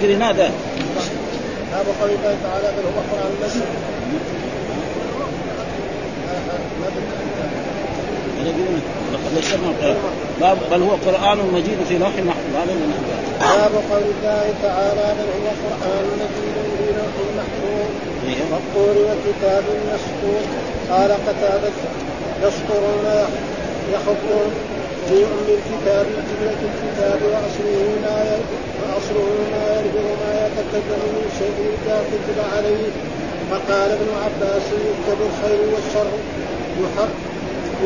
ممكن ينادى باب قول الله تعالى بل هو قران مجيد لقد يسرنا باب بل هو قرآن مجيد في لوح محفوظ. هذا باب قول الله تعالى بل هو قرآن مجيد في لوح محفوظ. والطور وكتاب مسطور قال قتادة يسطرون يخطون في أم الكتاب جملة الكتاب واصله ما واصله ما يرجو ما يتكلم من شيء كتب عليه. فقال ابن عباس يكتب الخير والشر.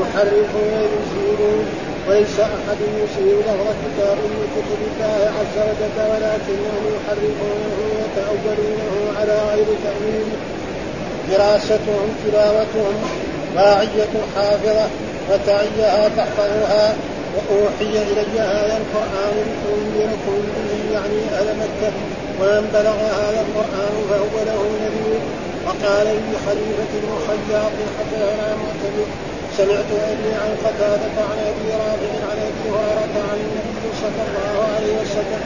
يحرفون ويزيدون وليس أحد يسير لفظ كتاب من كتب الله عز وجل ولكنهم يحرفونه ويتأولونه على غير تأويل. دراستهم تلاوتهم راعية حافظة وتعيها تحفظها. وأوحي إلي هذا القرآن لتنذركم به يعني أهل مكة ومن بلغ هذا القرآن فهو له نذير وقال لي خليفة بن خياط حدثنا معتمد. سمعت أبي عن قتادة عن أبي رافع عن ابي هريرة عن النبي صلى الله عليه وسلم.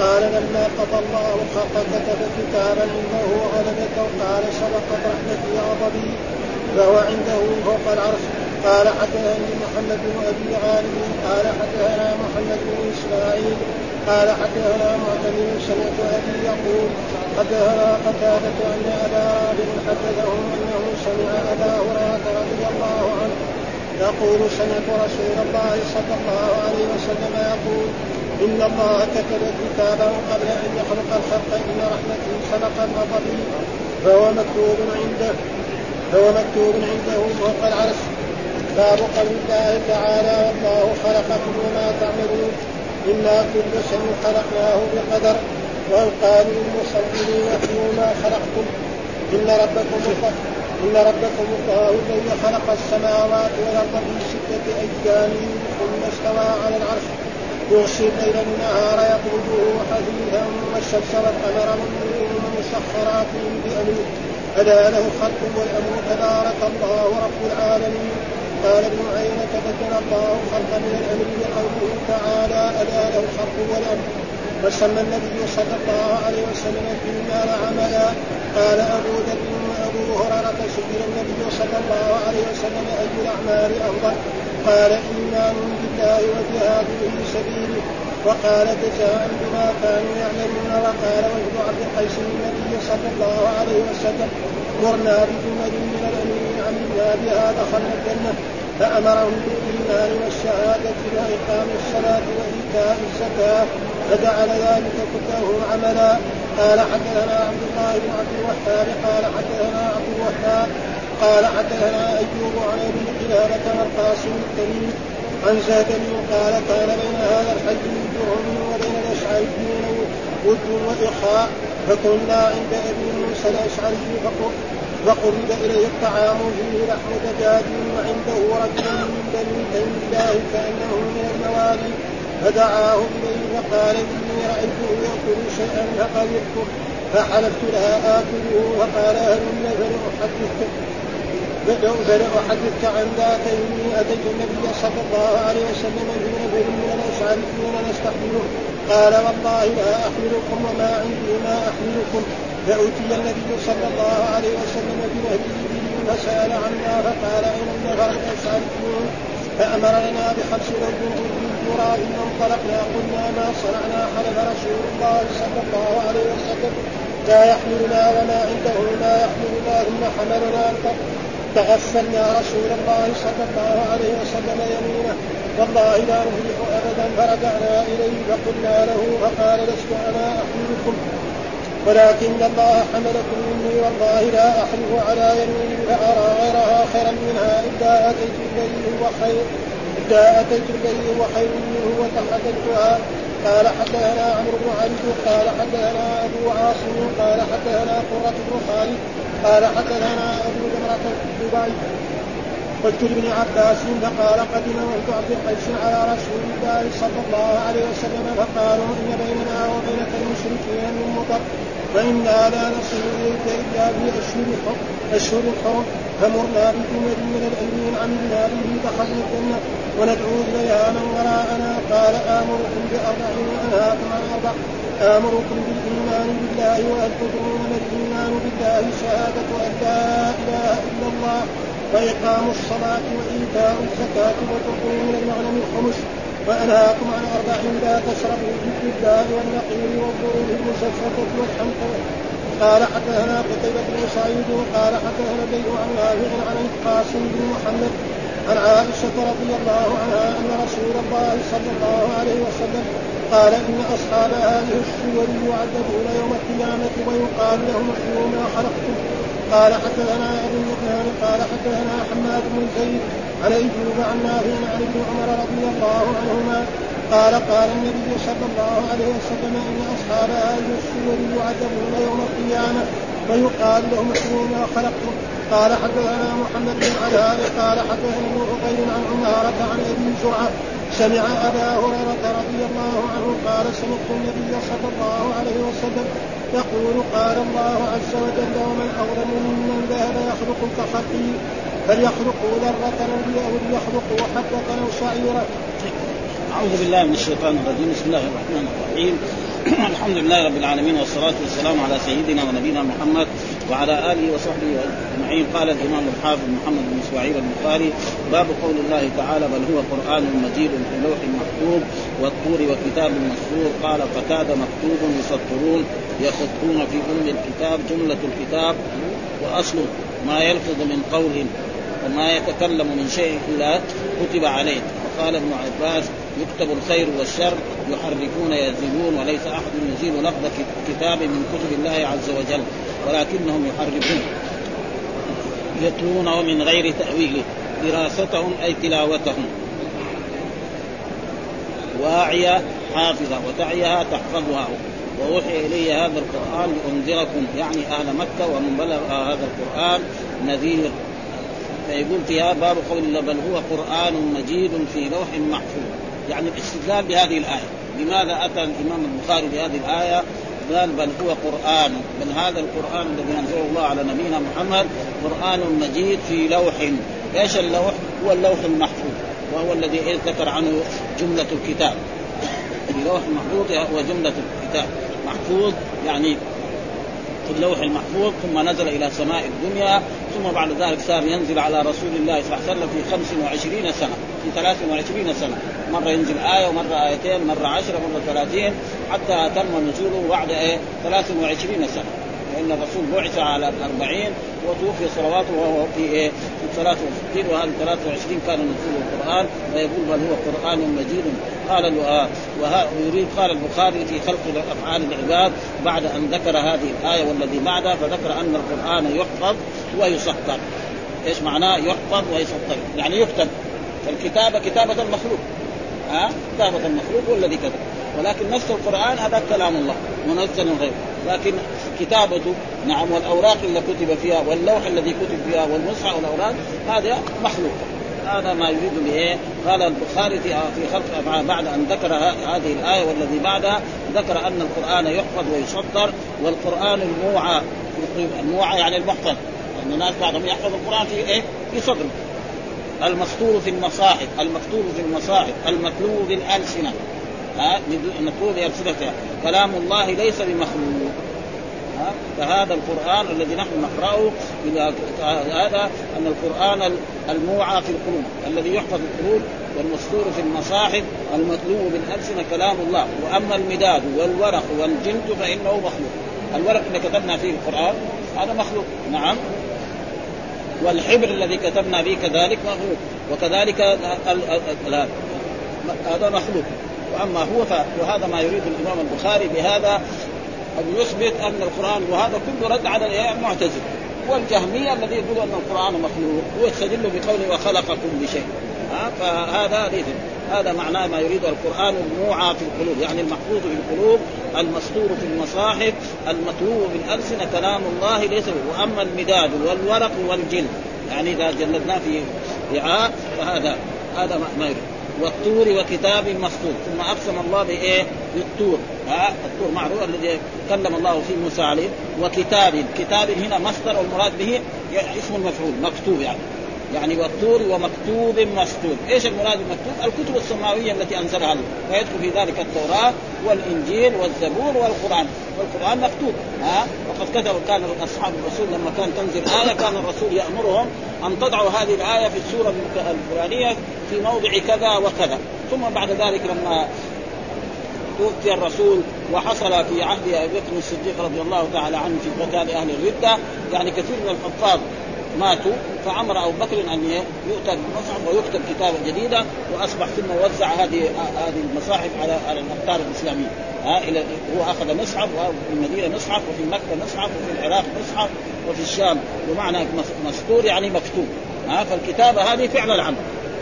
قال لما قضى الله الخلق كتب كتابا عنده غلبته قال سبقت رحمتي غضبي فهو عنده فوق العرش. قال حدثني محمد بن أبي غالب قال حدثنا محمد بن إسماعيل قال حدثنا معتمر سمعت أبي يقول حدثنا قتادة أن أبا رافع حدثهم أنه سمع أبا هريرة رضي الله عنه يقول سمعت رسول الله صلى الله عليه وسلم يقول إن الله كتب كتابه قبل أن يخلق الخلق إن رحمته سبق الغضب فهو مكتوب عنده فهو مكتوب عنده فوق العرش باب قول الله تعالى والله خلقكم وما تعملون إنا كل شيء خلقناه بقدر وأن قالوا المصورين ما خلقتم. إن ربكم إن ربكم الله الذي خلق السماوات والأرض في ستة أيام ثم استوى على العرش. يغشي الليل النهار يطلبه حديثا والشمس والقمر والنجوم مسخرات بأمره. ألا له الخلق والأمر تبارك الله رب العالمين. قال ابن عيينة بين الله الخلق من الأمر بقوله تعالى ألا له الخلق والأمر وسمى النبي صلى الله عليه وسلم الإيمان عملا قال أبو ذر وأبو هريرة سئل النبي صلى الله عليه وسلم أي الأعمال أفضل. قال إيمان بالله وجهاد في سبيله. وقال جزاء بما كانوا يعملون. وقال وفد عبد القيس النبي صلى الله عليه وسلم مرنا بجمل من عملنا بها دخلنا الجنة فأمرهم بالايمان والشهادة واقام الصلاة وإيتاء الزكاة فجعل ذلك كله عملا. قال حدثنا عبد الله بن عبد الوهاب قال حدثنا عبد الوهاب قال حدثنا أيوب عن أبي قلابه والقاسم الكريم عن زادني قال كان بين هذا من جرم وبين الاشعريين ود وإخاء فكنا عند أبي موسى الأشعري فقرب إليه الطعام فيه لحم دجاج وعنده رجل من بني الله كأنه من الموالي فدعاه إليه فقال إني رأيته يأكل شيئا فقبلته فحلفت لها آكله فقال هلم فلأحدثك؟ فلأحدثك عن ذاك إني أتيت النبي صلى الله عليه وسلم في نفر من الأشعريين نستحمله. قال والله لا أحملكم وما عندي ما أحملكم. فأتي النبي صلى الله عليه وسلم بنهره فسأل عنا فقال أين النفر الأشعريون فأمر لنا بخمس رجل من تراب فانطلقنا قلنا ما صنعنا حلف رسول الله صلى الله عليه وسلم. لا يحملنا وما عنده ما يحملنا ثم حملنا تغفلنا رسول الله صلى الله عليه وسلم يمينه. والله لا نفلح ابدا فرجعنا إليه فقلنا له فقال لست أنا أحملكم. ولكن الله حملكم مني والله لا أحلف على يميني فارى غيرها خيرا منها إلا أتيت الذي هو خير إلا أتيت الذي هو خير منه وتحدثتها. قال حدثنا عمرو بن علي قال حدثنا أبو عاصم قال حدثنا قرة بن خالد قال حدثنا أبو جمرة الدبي قلت لابن عباس فقال قدم وفد عبد القيس على رسول الله صلى الله عليه وسلم فقالوا إن بيننا وبينك المشركين من مطر. فإنا لا نصل إليك إلا في أشهر الحرم أشهر الحرم فمرنا بجمل من الأمين عملنا به دخلنا الجنة وندعو إليها من وراءنا. قال آمركم بأربع وأنهاكم عن أربع. آمركم بالإيمان بالله وأن تدرون الإيمان بالله شهادة أن لا إله إلا الله وإقام الصلاة وإيتاء الزكاة وتقوم من المغنم الخمس وأنهاكم عن أربع لا تشربوا بالدار والنقير والظروف المسفرة والحنطة قال حدثنا قتيبة بن سعيد قال حدثنا الليل عن نافع عن القاسم بن محمد عن عائشة رضي الله عنها أن رسول الله صلى الله عليه وسلم قال إن أصحاب هذه السور يعذبون يوم القيامة ويقال لهم احيوا ما خلقتم. قال حدثنا أبو النعمان قال حدثنا حماد بن زيد عن ايوب عن نافع عن ابن عمر رضي الله عنهما قال قال النبي صلى الله عليه وسلم إن أصحاب هذه السور يعذبون يوم القيامة ويقال لهم احيوا ما خلقتم. قال حدثنا محمد بن علاء قال حدثنا ابن عقيل عن عمارة عن أبي زرعة سمع أبا هريرة رضي الله عنه قال سمعت النبي صلى الله عليه وسلم يقول قال الله عز وجل ومن أظلم ممن ذهب يخلق كخلقه فليخلقوا ذرة أو ليخلقوا حبة أو شعيرة. أعوذ بالله من الشيطان الرجيم، بسم الله الرحمن الرحيم. الحمد لله رب العالمين والصلاة والسلام على سيدنا ونبينا محمد وعلى آله وصحبه أجمعين قال الإمام الحافظ محمد بن إسماعيل البخاري باب قول الله تعالى بل هو قرآن مجيد في لوح محفوظ والطور وكتاب مسطور قال فكاد مكتوب يسطرون يخطون في أم الكتاب جملة الكتاب وأصل ما يلفظ من قول وما يتكلم من شيء إلا كتب عليه وقال ابن عباس يكتب الخير والشر يحرفون يزيدون وليس أحد يزيل لفظ كتاب من كتب الله عز وجل ولكنهم يحرفون. يتلون ومن غير تاويله دراستهم أي تلاوتهم. واعية حافظة وتعيها تحفظها. وأوحي إلي هذا القرآن لأنذركم يعني أهل مكة ومن بلغ هذا القرآن نذير. فيقول فيها باب قول بل هو قرآن مجيد في لوح محفوظ. يعني الاستدلال بهذه الآية. لماذا أتى الإمام البخاري بهذه الآية؟ قال بل هو قرآن. بل هذا القرآن الذي أنزله الله على نبينا محمد قرآن مجيد في لوح. إيش اللوح؟ هو اللوح المحفوظ. وهو الذي ذكر عنه جملة الكتاب. في لوح محفوظ هو جملة الكتاب. محفوظ يعني في اللوح المحفوظ ثم نزل إلى سماء الدنيا ثم بعد ذلك صار ينزل على رسول الله صلى الله عليه وسلم في 25 سنة في 23 سنة. مرة ينزل آية ومرة آيتين مرة 10 مرة 30 حتى تم نزوله بعد إيه؟ 23 سنة. فإن الرسول بعث على الأربعين وتوفي صلواته وهو في إيه؟ في 63 وهذا 23 كان نزول القرآن ويقول بل هو قرآن مجيد. قال ويريد قال البخاري في خلق افعال العباد بعد أن ذكر هذه الآية والذي بعدها فذكر أن القرآن يحفظ ويسطر إيش معناه يحفظ ويسطر يعني يكتب فالكتابة كتابة المخلوق. ها؟ كتابه المخلوق هو الذي كتب ولكن نفس القرآن هذا كلام الله منزل غيره. لكن كتابته نعم والأوراق اللي كتب فيها واللوح الذي كتب فيها والمصحف والأوراق هذا مخلوق. هذا ما يريد به قال البخاري في في خلق بعد أن ذكر هذه الآية والذي بعدها ذكر أن القرآن يحفظ ويسطر والقرآن الموعى الموعى يعني المحفظ لأن الناس بعضهم يحفظ القرآن في إيه؟ في صدره. المسطور في المصاحف المكتوب في المصاحف المتلو بالالسنه ها مكتوب بألسنتها كلام الله ليس بمخلوق. فهذا القرآن الذي نحن نقرأه هذا أن القرآن الموعى في القلوب الذي يحفظ القلوب والمستور في المصاحف المتلو بالألسنة كلام الله. وأما المداد والورق والجلد فإنه مخلوق. الورق اللي كتبنا فيه القرآن هذا مخلوق. نعم. والحبر الذي كتبنا به كذلك مخلوق وكذلك هذا مخلوق وأما هو وهذا ما يريد الإمام البخاري بهذا أن يثبت أن القرآن وهذا كله رد على المعتزله والجهمية الذي يقول أن القرآن مخلوق ويستدل بقوله وخلق كل شيء فهذا ليس هذا معناه ما يريد القرآن الموعى في القلوب يعني المحفوظ في القلوب المسطور في المصاحف المتلو بالالسنه كلام الله ليس وأما المداد والورق والجلد يعني إذا جلدناه في وعاء فهذا هذا ما يريد. والطور وكتاب مسطور ثم أقسم الله بإيه؟ بالطور. ها؟ الطور معروف الذي كلم الله فيه موسى عليه. وكتاب. كتاب هنا مصدر والمراد به اسم المفعول مكتوب يعني. يعني والطور ومكتوب مسطور، إيش المراد بالمكتوب؟ الكتب السماوية التي أنزلها الله، فيدخل في ذلك التوراة والإنجيل والزبور والقرآن، والقرآن مكتوب، ها؟ وقد كتب كان أصحاب الرسول لما كان تنزل آية كان الرسول يأمرهم أن تضعوا هذه الآية في السورة الفلانية في موضع كذا وكذا، ثم بعد ذلك لما توفي الرسول وحصل في عهد أبي بكر الصديق رضي الله تعالى عنه في قتال أهل الردة يعني كثير من الحفاظ ماتوا فأمر أبو بكر أن يؤتى بالمصحف ويكتب كتابا جديدا وأصبح ثم وزع هذه هذه المصاحف على على الاقطار الاسلاميه ها إلى هو أخذ مصحف وفي المدينة مصحف وفي مكة مصحف وفي العراق مصحف وفي الشام بمعنى مسطور يعني مكتوب ها فالكتابة هذه فعل العمل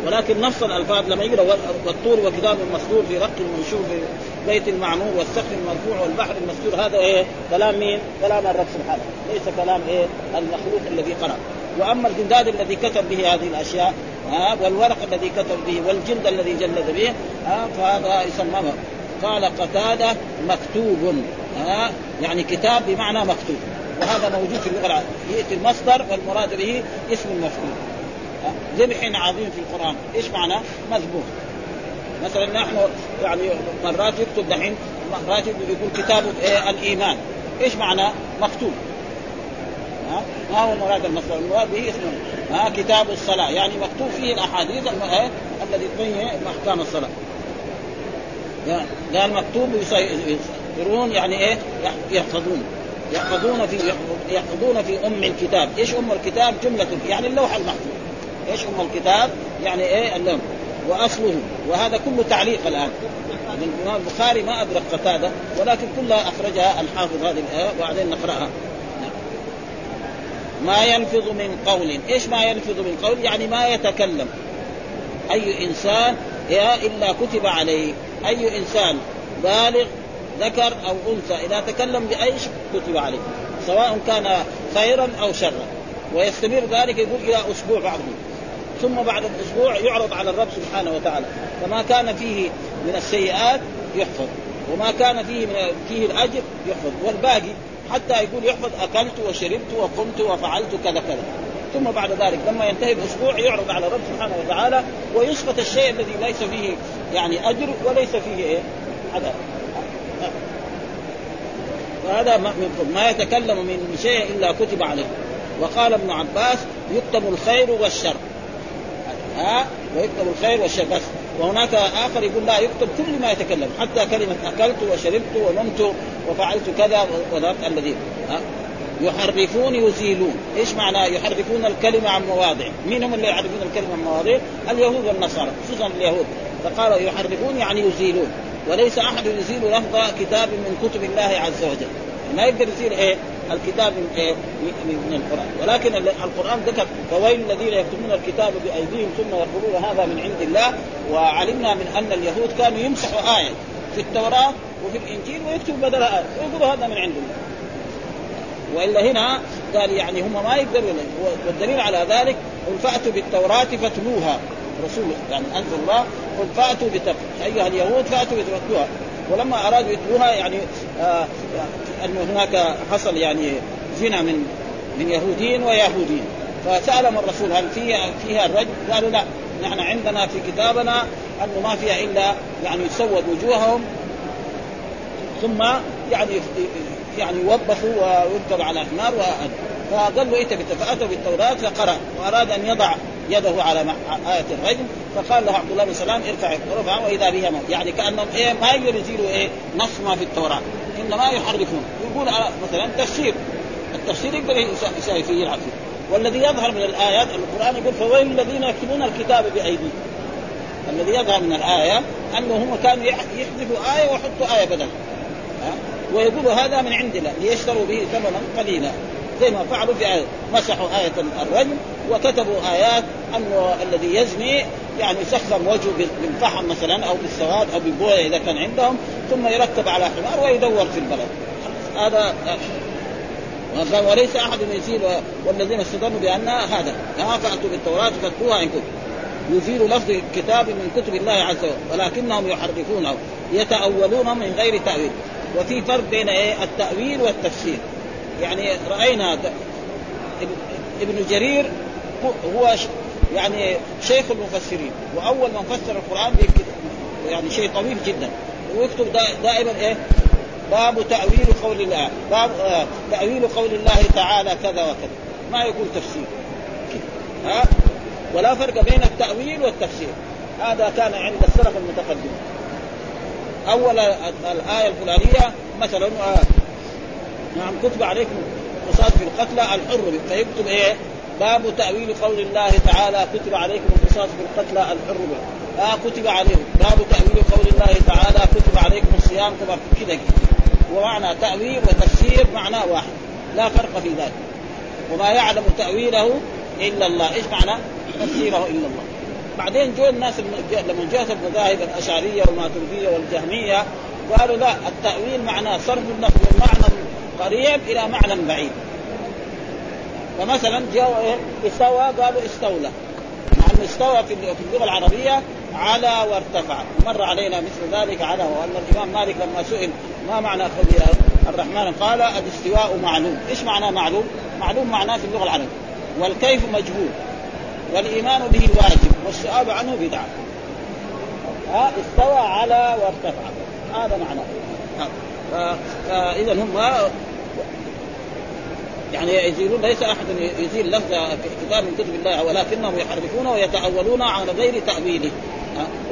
ولكن نفس الألفاظ لما يقرا والطور وكتاب مسطور في رق المنشور في بيت المعمور والسقف المرفوع والبحر المسطور هذا إيه؟ كلام مين؟ كلام الرب سبحانه ليس كلام إيه؟ المخلوق الذي قرأ وأما الجلداد الذي كتب به هذه الأشياء ها والورق الذي كتب به والجلد الذي جلد به ها فهذا يسمى قال قتادة مكتوب ها يعني كتاب بمعنى مكتوب. وهذا موجود في اللغة العربية. يأتي المصدر والمراد به اسم المفعول ذبح عظيم في القرآن. إيش معناه؟ مذبوح. مثلا نحن يعني مرات يكتب دحين مرات يقول كتاب إيه؟ الإيمان. إيش معناه؟ مكتوب. ها؟ ما هو مراد المصدر المراد به اسمه ها؟ كتاب الصلاة. يعني مكتوب فيه الأحاديث الذي تبين احكام الصلاة. قال مكتوب يصيرون يعني إيه؟ يحفظون. يحفظون في يحفظون في أم الكتاب، إيش أم الكتاب؟ جملة يعني اللوح المحفوظ. إيش أم الكتاب؟ يعني إيه؟ اللوح. وأصله. وهذا كله تعليق الآن. الإمام البخاري ما أدرك قتادة ولكن كلها أخرجها الحافظ هذه الايه وبعدين نقرأها. ما يلفظ من قول. إيش ما يلفظ من قول؟ يعني ما يتكلم. أي إنسان إلا كتب عليه. أي إنسان بالغ ذكر أو أنثى إذا تكلم بأي شيء كتب عليه. سواء كان خيرا أو شرا. ويستمر ذلك يقول إلى أسبوع بعده. ثم بعد الأسبوع يعرض على الرب سبحانه وتعالى. فما كان فيه من السيئات يحفظ. وما كان فيه من فيه الأجر يحفظ. والباقي حتى يقول يحفظ أكلت وشربت وقمت وفعلت كذا كذا. ثم بعد ذلك لما ينتهي الأسبوع يعرض على الرب سبحانه وتعالى ويسقط الشيء الذي ليس فيه يعني أجر وليس فيه إيه؟ عذاب. فهذا ما يتكلم من شيء إلا كتب عليه. وقال ابن عباس يكتب الخير والشر. ها؟ ويكتب الخير والشر. بس. وهناك آخر يقول لا يكتب كل ما يتكلم حتى كلمة أكلت وشربت ونمت وفعلت كذا وذاك الذي يحرفون يزيلون. إيش معنى يحرفون الكلمة عن مواضع؟ مين هم اللي يحرفون الكلمة عن مواضع؟ اليهود والنصارى خصوصا اليهود. فقال يحرفون يعني يزيلون. وليس أحد يزيل لفظ كتاب من كتب الله عز وجل. ما يقدر يزيل إيه؟ الكتاب من إيه؟ من القرآن. ولكن القرآن ذكر فويل الذين يكتبون الكتاب بأيديهم ثم يقولون هذا من عند الله. وعلمنا من أن اليهود كانوا يمسحوا آية في التوراة وفي الإنجيل ويكتبوا بدلها آية. ويقولوا هذا من عند الله. وإلا هنا قال يعني هم ما يقدرون. والدليل على ذلك قل فأتوا بالتوراة فاتلوها. رسول يعني أنزل الله. قل فأتوا بتقوى أيها اليهود فأتوا بتقوى ولما أرادوا يتلوها يعني آه أن هناك حصل يعني زنا من من يهوديين ويهوديين فسالهم الرسول هل فيها فيها الرجل؟ قالوا لا نحن عندنا في كتابنا أنه ما فيها إلا يعني يسود وجوههم ثم يعني يعني يوظفوا ويركب على حمار فقال له فاتوا بالتوراة فقرأ وأراد أن يضع يده على آية الرجم فقال له عبد الله بن سلام ارفع رفع وإذا بها موت يعني كأنهم إيه ما يزيلوا إيه نص ما في التوراة. إنما يحرفون. يقول مثلا تفسير. التفسير يقدر يساوي فيه يلعب فيه. والذي يظهر من الآيات القرآن يقول فويل الذين يكتبون الكتاب بأيديهم. الذي يظهر من الآية انه هم كانوا يحذفوا آية ويحطوا آية بدل. ويقولوا هذا من عند الله ليشتروا به ثمنا قليلا. زي ما فعلوا في آية مسحوا آية الرجم وكتبوا آيات أنه الذي يزني يعني يسخن وجهه بالفحم مثلا أو بالسواد أو بالبوية إذا كان عندهم ثم يركب على حمار ويدور في البلد. هذا قال وليس أحد يزيل والذين استدلوا بأن هذا. ها فاتوا بالتوراة فاتوها إن كنتم. يزيل لفظ كتاب من كتب الله عز وجل ولكنهم يحرفونه يتأولون من غير تأويل. وفي فرق بين إيه؟ التأويل والتفسير. يعني رأينا إبن جرير هو يعني شيخ المفسرين وأول من فسر القرآن يعني شيء طويل جدا ويكتب دائما إيه؟ باب تأويل قول الله باب آه تأويل قول الله تعالى كذا وكذا ما يقول تفسير. ها؟ ولا فرق بين التأويل والتفسير. هذا كان عند السلف المتقدم. أول الآية الفلانية مثلا آه نعم كتب عليكم قصاص في القتلى الحر فيكتب إيه؟ باب تأويل قول الله تعالى كتب عليكم القصاص في القتلى الحر آه كتب عليهم. باب تأويل قول الله تعالى كتب عليكم الصيام كما كذا ومعنى تأويل وتفسير معناه واحد. لا فرق في ذلك. وما يعلم تأويله إلا الله. إيش معنى تفسيره إلا الله؟ بعدين جو الناس لما جاءت المذاهب الأشعرية والماتريدية والجهمية قالوا لا التأويل معناه صرف النفس من معنى قريب إلى معنى بعيد. فمثلا جاءوا استوى قالوا استولى. مع استوى في اللغة العربية على وارتفع. مر علينا مثل ذلك على وان الإمام مالك لما سئل ما معنى قول الرحمن قال الاستواء معلوم، إيش معنى معلوم؟ معلوم معناه في اللغة العربية. والكيف مجهول. والإيمان به واجب. والسؤال عنه بدعة. ها؟ استوى على وارتفع. هذا معناه. فاذا هم يعني يزيلون ليس أحد يزيل لفظ كتاب من كتب الله ولكنهم يحرفون ويتأولون على غير تأويله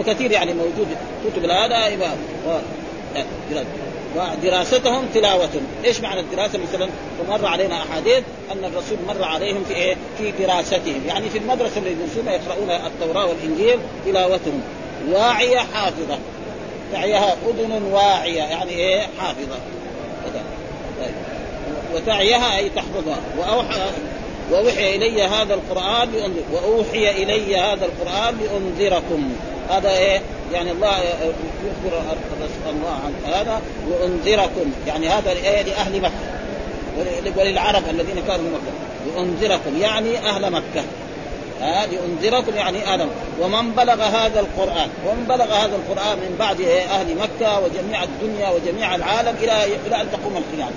وكثير يعني موجود كتب هذا ودراستهم تلاوة، إيش معنى الدراسة مثلا؟ ومر علينا أحاديث أن الرسول مر عليهم في إيه؟ في دراستهم، يعني في المدرسة اللي يدرسون يقرؤون التوراة والإنجيل تلاوتهم، واعية حافظة، تعيها أذن واعية يعني إيه؟ حافظة. وتعيها أي تحفظها. واوحى واوحي إلي هذا القرآن لانذر وأوحي إلي هذا القرآن لأنذركم. هذا إيه؟ يعني الله يخبر الله عن هذا وانذركم يعني هذا إيه؟ لأهل مكة. وللعرب الذين كانوا في مكة. لأنذركم. يعني أهل مكة. ها؟ لأنذركم يعني أهل ومن بلغ هذا القران ومن بلغ هذا القرآن من بعد أهل مكة وجميع الدنيا وجميع العالم إلى إلى أن تقوم القيامة.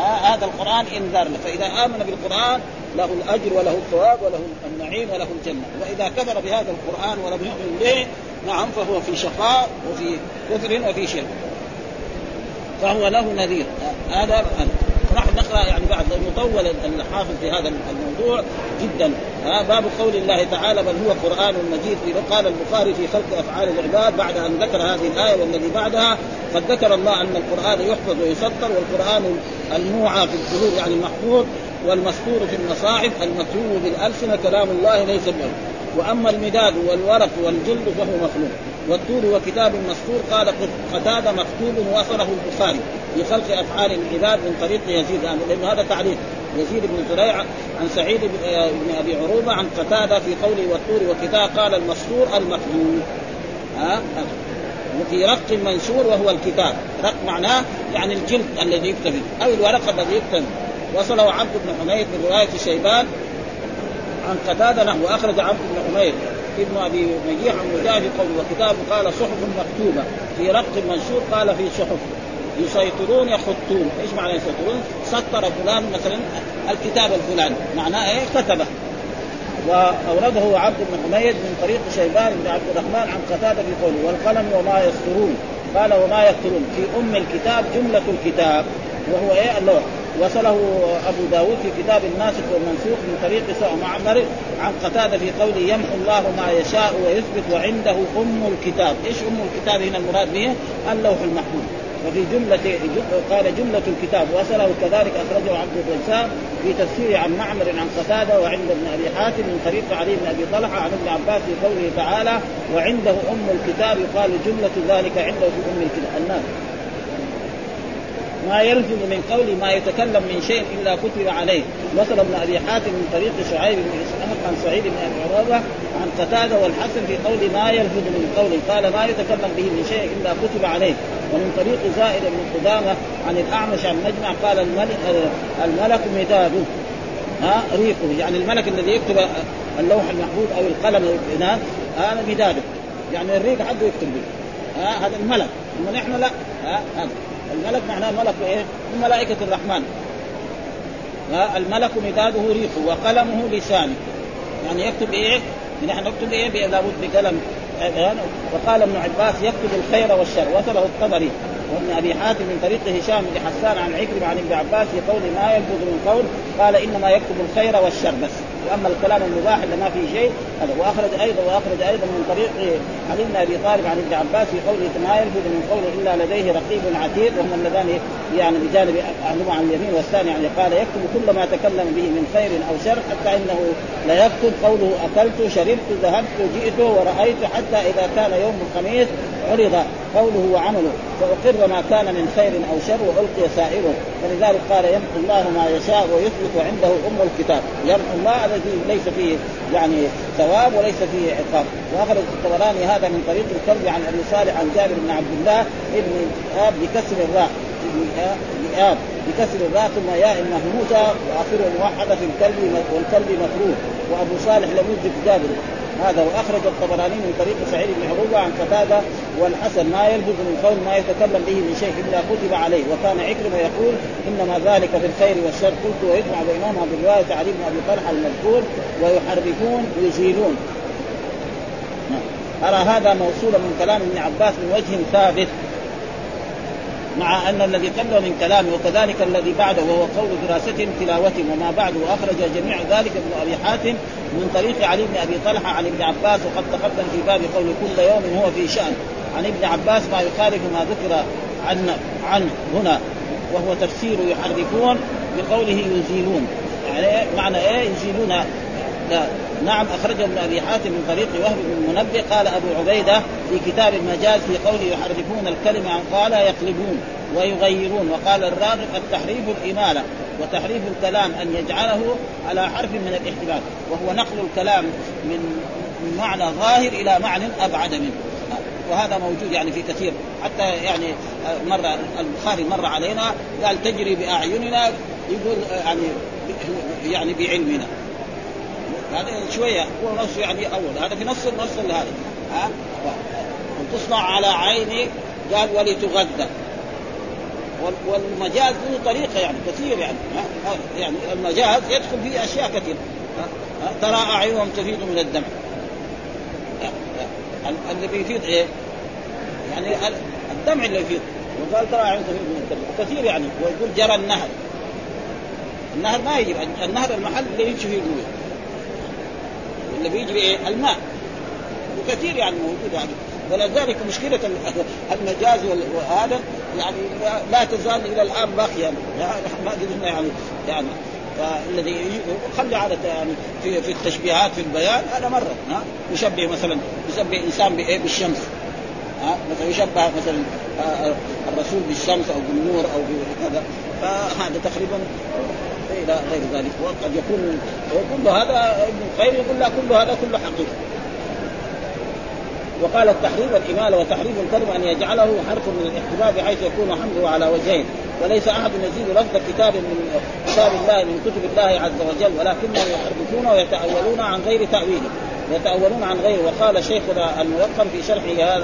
هذا القرآن إنذار له. فإذا آمن بالقرآن له الأجر وله الثواب وله النعيم وله الجنة. وإذا كفر بهذا القرآن ولم يؤمن به نعم فهو في شقاء وفي كفر وفي شرك. فهو له نذير. هذا نحن نقرأ يعني بعد مطول الحافظ في هذا الموضوع جدا. ها باب قول الله تعالى بل هو قرآن مجيد. قال البخاري في خلق أفعال العباد بعد أن ذكر هذه الآية والذي بعدها قد ذكر الله أن القرآن يحفظ ويسطر والقرآن الموعى في الظهور يعني المحفوظ والمسطور في المصاحف المكتوب بالألسنة كلام الله ليس به. وأما المداد والورق والجلد فهو مخلوق. والطور وكتاب مسطور قال قتادة مكتوب وصله البخاري. في خلق أفعال العباد من طريق يزيد. يعني لأنه هذا تعريف. يزيد بن زريع عن سعيد بن أبي عروبة عن قتادة في قوله والطور وكتاب قال المسطور المكتوب ها؟ وفي رق منشور وهو الكتاب. رق معناه يعني الجلد الذي يكتب أو الورق الذي يكتب وصله عبد بن حميد من رواية شيبان عن قتادة نحو أخرج عبد بن حميد. ابن أبي نجيح عن مجاهد قول وكتاب قال صحف مكتوبة. في رق منشور قال في صحف. يسيطرون يخطون، إيش معنى يسيطرون؟ سطر فلان مثلا الكتاب الفلاني، معناه إيه؟ كتبه. وأورده عبد بن حميد من طريق شيبان بن عبد الرحمن عن قتادة في قوله والقلم وما يسطرون قال وما يكتبون في أم الكتاب جملة الكتاب وهو إيه اللوح وصله أبو داود في كتاب الناسخ والمنسوخ من طريق معمر عن قتادة في قوله يمحو الله ما يشاء ويثبت وعنده أم الكتاب، إيش أم الكتاب هنا المراد به؟ اللوح المحفوظ. وفي جملة قال جملة الكتاب وصله كذلك أخرجه عبد الرزاق في تفسير عن معمر عن قتادة وعند ابن أبي حاتم من طريق علي بن أبي طلحة عن ابن عباس في قوله تعالى وعنده أم الكتاب. يقال جملة ذلك عنده في أم الكتاب. الناس ما يلفظ من قول ما يتكلم من شيء إلا كتب عليه. وصل ابن أبي حاتم من طريق شعيب بن إسحاق عن سعيد بن أبي عروبة عن قتادة والحسن في قول ما يلفظ من قول. قال ما يتكلم به من شيء إلا كتب عليه. ومن طريق زائد بن قدامة عن الأعمش عن مجمع قال الملك الملك مداده ها ريقه. يعني الملك الذي يكتب اللوح المحفوظ أو القلم هذا مداده. يعني الريق حقه يكتب به. ها هذا الملك. أما نحن لا. ها هذا. الملك معناه ملك إيه؟ من ملائكة الرحمن الملك مداده ريقه وقلمه لسانه يعني يكتب إيه؟ نحن نكتب إيه؟ لابد بقلم وقال ابن عباس يكتب الخير والشر وصله الطبري وابن أبي حاتم من طريق هشام بن حسان عن عكرمة عن ابن عباس في قول ما يلفظ من قول قال إنما يكتب الخير والشر بس وأما الكلام المباح اللي ما فيه شيء هذا. وأخرج أيضا وأخرج أيضا من طريق علي بن أبي طالب عن ابن عباس في قوله ما يلفظ من قول إلا لديه رقيب عتيد وهم اللذان يعني بجانب احدهما عن اليمين والثاني يعني قال يكتب كل ما تكلم به من خير أو شر حتى إنه لا يكتب. قوله أكلت شربت ذهبت جئت ورأيت حتى إذا كان يوم الخميس عرض. قوله وعمله. فأقر ما كان من خير أو شر وألقي سائره. فلذلك قال يمحو الله ما يشاء ويثبت وعنده أم الكتاب. يمحو الله الذي ليس فيه يعني ثواب وليس فيه عقاب. وأخرج الطبراني هذا من طريق الكلب عن أبي صالح عن جابر بن عبد الله ابن بكسر الراء آب بكسر الراء ثم ياء مهموسة وآخره موحدة في الكلب والكلب مفروض. وأبو صالح لم جابر هذا وأخرج الطبراني من طريق سعيد بن عروبة عن قتادة والحسن ما يلفظ من قول ما يتكلم به من شيء إلا كتب عليه. وكان عكرمة يقول إنما ذلك في الخير والشر. قلت ويجمع بينهما بروايه علي بن أبي طلحة المذكور ويحرفون ويزيلون. نعم. أرى هذا موصولا من كلام ابن عباس من وجه ثابت. مع أن الذي قبله من كلامه وكذلك الذي بعده وهو قول دراستهم تلاوتهم وما بعده وأخرج جميع ذلك ابن أبي حاتم من طريق علي بن أبي طلحة عن ابن عباس وقد تقدم في باب قول كل يوم هو في شأن. عن ابن عباس ما يخالف ما ذكر عن عن هنا. وهو تفسير يحرفون بقوله يزيلون. يعني معنى إيه؟ يزيلون. لا. نعم اخرجه ابن أبي حاتم من طريق وهب بن المنبه قال أبو عبيدة في كتاب المجاز في قوله يحرفون الكلمة عن قال يقلبون ويغيرون وقال الراغب التحريف الإمالة وتحريف الكلام أن يجعله على حرف من الاحتمال وهو نقل الكلام من معنى ظاهر إلى معنى أبعد منه. وهذا موجود يعني في كثير. حتى يعني مره البخاري مر علينا قال تجري بأعيننا يقول يعني يعني بعلمنا. هذا شوية هو نص يعني أول هذا في نص النص هذا. ها؟ تصنع على عيني قال ولتغذى. والمجاز له طريقة يعني كثير يعني يعني المجاز يدخل فيه أشياء كثيرة. ترى أعينهم تفيض من الدم. اللي بيفيض إيه؟ يعني الدمع اللي يفيض. وقال ترى أعينهم تفيض من الدم. كثير يعني ويقول جرى النهر. النهر ما يجب النهر المحل اللي يمشي فيه اللي بيجري إيه؟ الماء. وكثير يعني موجود يعني. ولذلك مشكلة المجاز وهذا يعني لا تزال إلى الآن باقية. ما قدرنا يعني يعني فالذي خلي عادة يعني في في التشبيهات في البيان. هذا مرة. ها؟ يشبه مثلا يشبه إنسان بإيه؟ بالشمس. ها؟ مثلا يشبه مثلا الرسول بالشمس أو بالنور أو بكذا. فهذا تقريبا إلى غير ذلك. وقد يكون وكل هذا ابن القيم يقول لا كل هذا كله حقيقة. وقال التحريف الإمالة وتحريف الكلمة أن يجعله حرف من الاحتمال بحيث يكون حمله على وجهين. وليس أحد يزيد لفظ كتاب من كتاب الله من كتب الله عز وجل ولكنهم يحرفون ويتأولون عن غير تأويله. يتأولون عن غيره. وقال شيخنا الملقن في شرح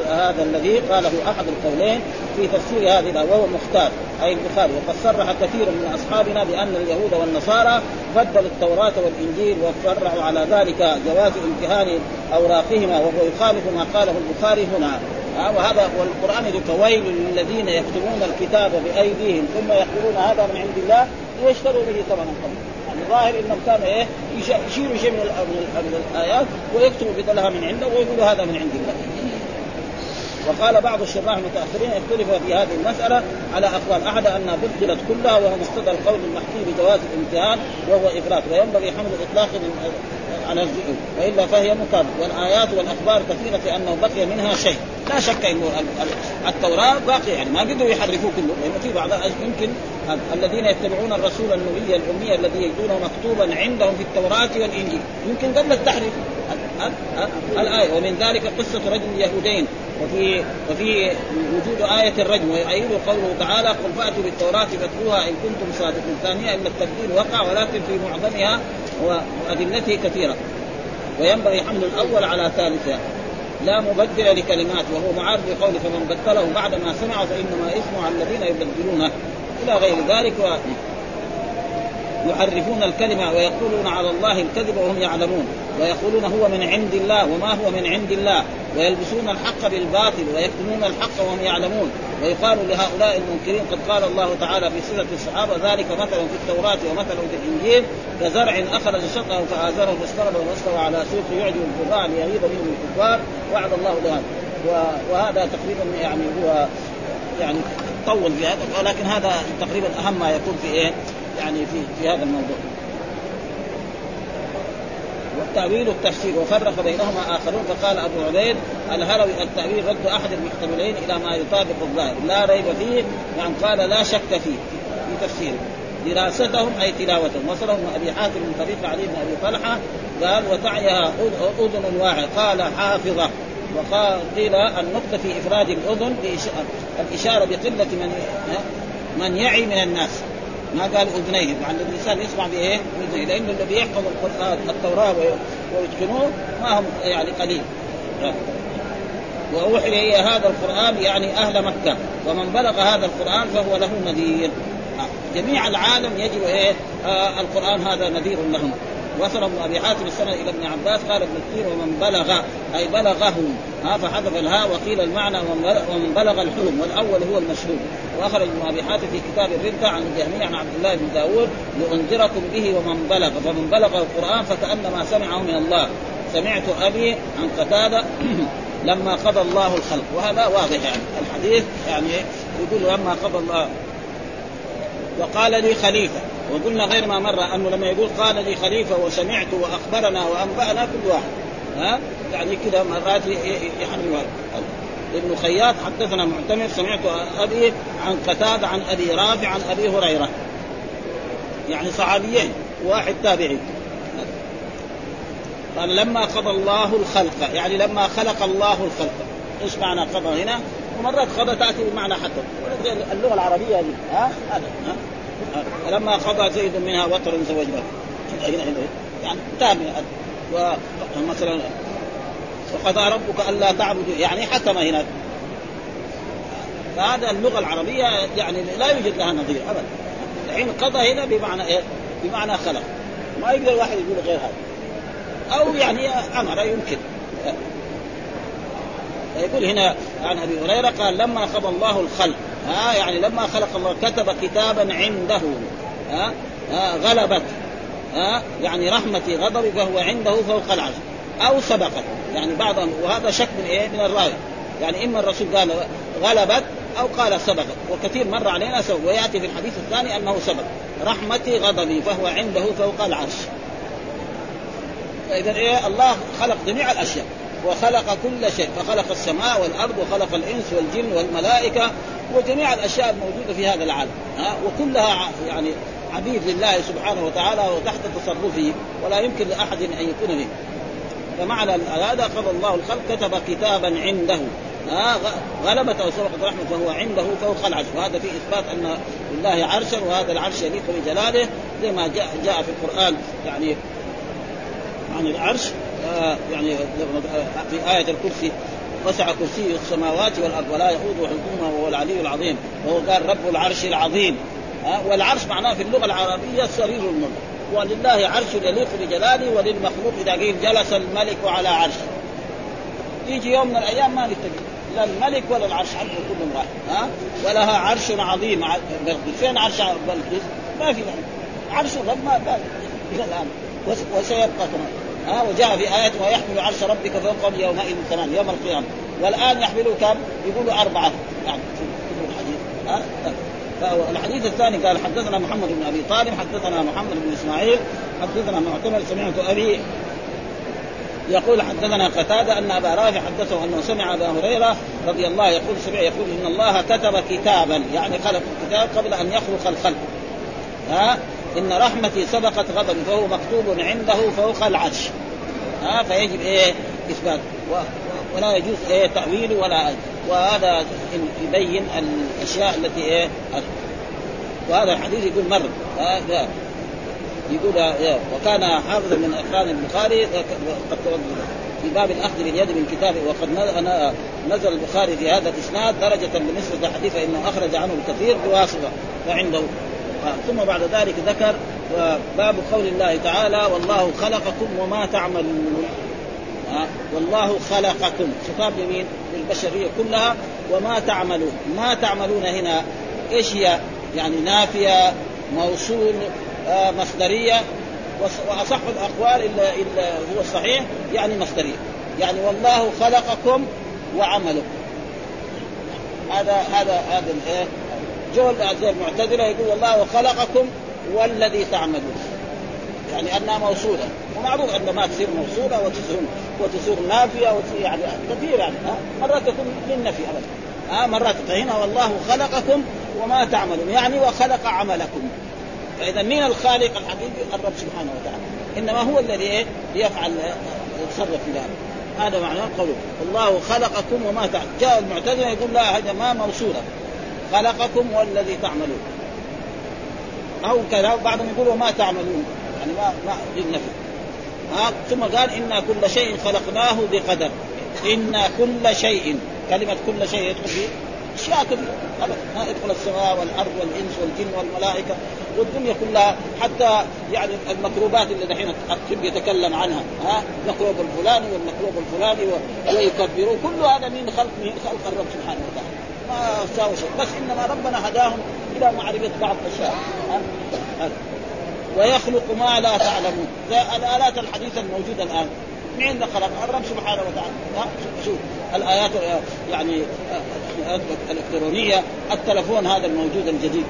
هذا الذي قاله أحد القولين في تفسير هذه وهو مختار أي البخاري. وقد صرح كثير من أصحابنا بأن اليهود والنصارى بدلوا التوراة والإنجيل وفرعوا على ذلك جواز امتهان أوراقهما وهو يخالف ما قاله البخاري هنا. وهذا والقرآن يقول ويل للذين يكتبون الكتاب بأيديهم ثم يقولون هذا من عند الله ليشتروا به ثمنا قليلا. الظاهر انهم كانوا إيه يشيروا شيء من, من الآيات ويكتبوا بدلها من عنده ويقولوا هذا من عند الله وقال بعض الشراح المتأخرين اختلف في هذه المسألة على أقوال أحد انها بدلت كلها وهو مقتضى القول المحكي بجواز الامتهان وهو إفراط وينبغي حمل الاطلاق من على الزئوم وإلا فهي مطابق. والآيات والأخبار كثيرة في أنه بقي منها شيء. لا شك إنه التوراة باقي يعني ما قدروا يحرفوه كله. لأنه في بعض يمكن الذين يتبعون الرسول النبي الأمي الذي يجدونه مكتوبا عندهم في التوراة والإنجيل. يمكن قبل التحريف الآية. ومن ذلك قصة رجل اليهودين وفي وفي وجود آية الرجم ويؤيد قوله تعالى قل فأتوا بالتوراة فاتلوها إن كنتم صادقين. ثانيا إن التبديل وقع ولكن في معظمها وأدلته كثيرة. وينبغي حمل الأول على ثالثها. لا مبدل لكلمات وهو معارض بقوله فمن بدله بعد ما سمع فإنما اسمه على الذين يبدلونه. إلى غير ذلك و... يحرفون الكلمة ويقولون على الله الكذب وهم يعلمون. ويقولون هو من عند الله وما هو من عند الله. ويلبسون الحق بالباطل ويكتمون الحق وهم يعلمون. ويقال لهؤلاء المنكرين قد قال الله تعالى في سورة الصحابة ذلك مثل في التوراة ومثل في الإنجيل. كزرع أخرج شطه فآزره فاستغرب واستوى على سوق يعجب الزراع ليغيظ بهم الكفار. وعد الله له وهذا تقريبا يعني هو يعني طول في هذا. ولكن هذا تقريبا أهم ما يكون في إيه؟ يعني في في هذا الموضوع. والتأويل التفسير وفرق بينهما آخرون فقال أبو عبيد الهروي التأويل رد أحد المحتملين إلى ما يطابق الظاهر. لا ريب فيه يعني قال لا شك فيه في تفسيره. دراستهم أي تلاوتهم. وصلهم أبي حاتم من طريق علي بن أبي طلحة قال وتعيها أذن واحد قال حافظة. وقال قيل النقطة في إفراد الأذن الإشارة بقلة من من يعي من الناس. ما قال اذنيه مع أن الإنسان يسمع بإيه؟ باذنيه لأنه الذي يحفظ القران التوراة ويتقنوه ما هم يعني قليل. وأوحي الي هذا القرآن يعني أهل مكة. ومن بلغ هذا القرآن فهو له نذير. جميع العالم يجب إيه؟ آه القرآن هذا نذير لهم. وصل ابن ابي حاتم السنة إلى ابن عباس قال ابن كثير ومن بلغ أي بلغه ها فحذف الهاء وقيل المعنى ومن بلغ الحلم والأول هو المشهور. وأخرج ابن أبي حاتم في كتاب الرده عن الجهمية عن عبد الله بن داود لأنذركم به ومن بلغ فمن بلغ القرآن فكأنما سمعه من الله. سمعت أبي عن قتادة لما قضى الله الخلق. وهذا واضح يعني. الحديث يعني يقول لما قضى الله وقال لي خليفة. وقلنا غير ما مر أنه لما يقول قال لي خليفة وسمعت وأخبرنا وأنبأنا كل واحد. ها؟ يعني كذا مرات يحرم ابن خياط حدثنا معتمر سمعت أبي عن قتادة عن أبي رافع عن أبي هريرة. يعني صحابيين واحد تابعي. قال لما قضى الله الخلق يعني لما خلق الله الخلق. إيش معنى قضى هنا؟ ومرات قضى تأتي بمعنى حتى. اللغة العربية دي. ها؟ هذا. ها؟ لما قضى زيد منها وطر زوجناه يعني تام ومثلا وقضى ربك ألا تعبدوا. يعني حكم هنا. فهذا اللغة العربية يعني لا يوجد لها نظير ابدا. الحين قضى هنا بمعنى إيه؟ بمعنى خلق. ما يقدر واحد يقول غير هذا. أو يعني أمر يمكن. فيقول هنا عن أبي هريرة قال لما قضى الله الخلق ها يعني لما خلق الله كتب كتابا عنده ها, ها غلبت ها يعني رحمتي غضبي فهو عنده فوق العرش أو سبقت يعني بعضهم وهذا شك من إيه؟ من الراوي يعني إما الرسول قال غلبت أو قال سبقت وكثير مر علينا سبق ويأتي في الحديث الثاني أنه سبق رحمتي غضبي فهو عنده فوق العرش. فإذا إيه؟ الله خلق جميع الأشياء. وخلق كل شيء. فخلق السماء والأرض وخلق الإنس والجن والملائكة وجميع الأشياء الموجودة في هذا العالم. ها؟ وكلها يعني عبيد لله سبحانه وتعالى وتحت تصرفه ولا يمكن لأحد أن يكون به فمعنى هذا قضى الله الخلق كتب كتابا عنده. ها؟ غلبت أو سبقت رحمة فهو عنده فوق العرش. وهذا فيه إثبات أن لله عرشا وهذا العرش يليق بجلاله زي ما جاء جاء في القرآن يعني عن العرش. آه يعني في آية الكرسي وسع كرسي السماوات والأرض ولا يؤوده حكمها وهو العلي العظيم وهو قال رب العرش العظيم. والعرش معناه في اللغة العربية سرير الملك. ولله عرش يليق بجلاله وللمخلوق إذا قيل جلس الملك على عرشه. يجي يوم من الأيام ما نتفق لا الملك ولا العرش عرش كلهم راح ها؟ ولها عرش عظيم. فين عرش بلقيس؟ ما في عرش الرب ما الان وسيبقى كمان ها وجاء في آية ويحمل عرش ربك فوقهم يومئذ ثمان يوم القيامة. والآن يحملوا كم؟ يقولوا أربعة. يعني الحديث. ها؟ الحديث الثاني قال حدثنا محمد بن أبي طالب حدثنا محمد بن إسماعيل حدثنا معتمر سمعت أبي يقول حدثنا قتادة أن أبا رافع حدثه أنه سمع أبا هريرة رضي الله يقول سمع يقول إن الله كتب كتابا يعني خلق الكتاب قبل أن يخلق الخلق. ها؟ إن رحمتي سبقت غضبي فهو مكتوب عنده فوق العرش. ها فيجب إيه؟ إثبات. ولا يجوز إيه؟ تأويل ولا وهذا يبين الأشياء التي إيه؟ وهذا الحديث يقول مر. هذا يقول آه، وكان حافظا من اقران البخاري قد في باب الأخذ باليد من كتابه وقد نزل البخاري في هذا الإسناد درجة بالنسبة للحديث فإنه أخرج عنه الكثير بواسطه وعنده. ثم بعد ذلك ذكر باب قول الله تعالى والله خلقكم وما تعملون والله خلقكم خطاب لمين؟ للبشرية كلها وما تعملون، ما تعملون هنا إيش هي؟ يعني نافية موصول آه مصدرية وأصح الأقوال إلا إلا هو الصحيح يعني مصدرية، يعني والله خلقكم وعملكم. هذا هذا هذا؟ زي المعتزله يقول والله خلقكم والذي تعملون. يعني أنها موصولة. ومعروف أن ما تصير موصولة وتصير وتصير نافية وتصير يعني كثير يعني مرات تكون للنفي ابدا. ها؟ مرات فهنا والله خلقكم وما تعملون. يعني وخلق عملكم. فإذا مين الخالق الحقيقي؟ الرب سبحانه وتعالى. إنما هو الذي إيه؟ يفعل يتصرف في ذلك. هذا معناه قوله. الله خلقكم وما تعملون. جاء المعتزله يقول لا هذا ما موصولة. خلقكم والذي تعملون. أو كذا بعضهم يقول وما تعملون. يعني ما ما للنفي ها ثم قال إنا كل شيء خلقناه بقدر. إنا كل شيء. كلمة كل شيء يدخل فيه أشياء كثيره ابدا. يدخل السماء والأرض والإنس والجن والملائكة والدنيا كلها. حتى يعني المكروبات اللي دحين الطب يتكلم عنها. ها المكروب الفلاني والمكروب الفلاني ويكبروا كل هذا من خلق من خلق الرب سبحانه وتعالى. ما ساوى شيء. بس إنما ربنا هداهم إلى معرفة بعض الأشياء؟ ويخلق ما لا تعلمون. الآلات الحديثة الموجودة الآن. مين اللي خلق؟ الرب سبحانه وتعالى. شوف الآيات يعني الإلكترونية التلفون هذا الموجود الجديد.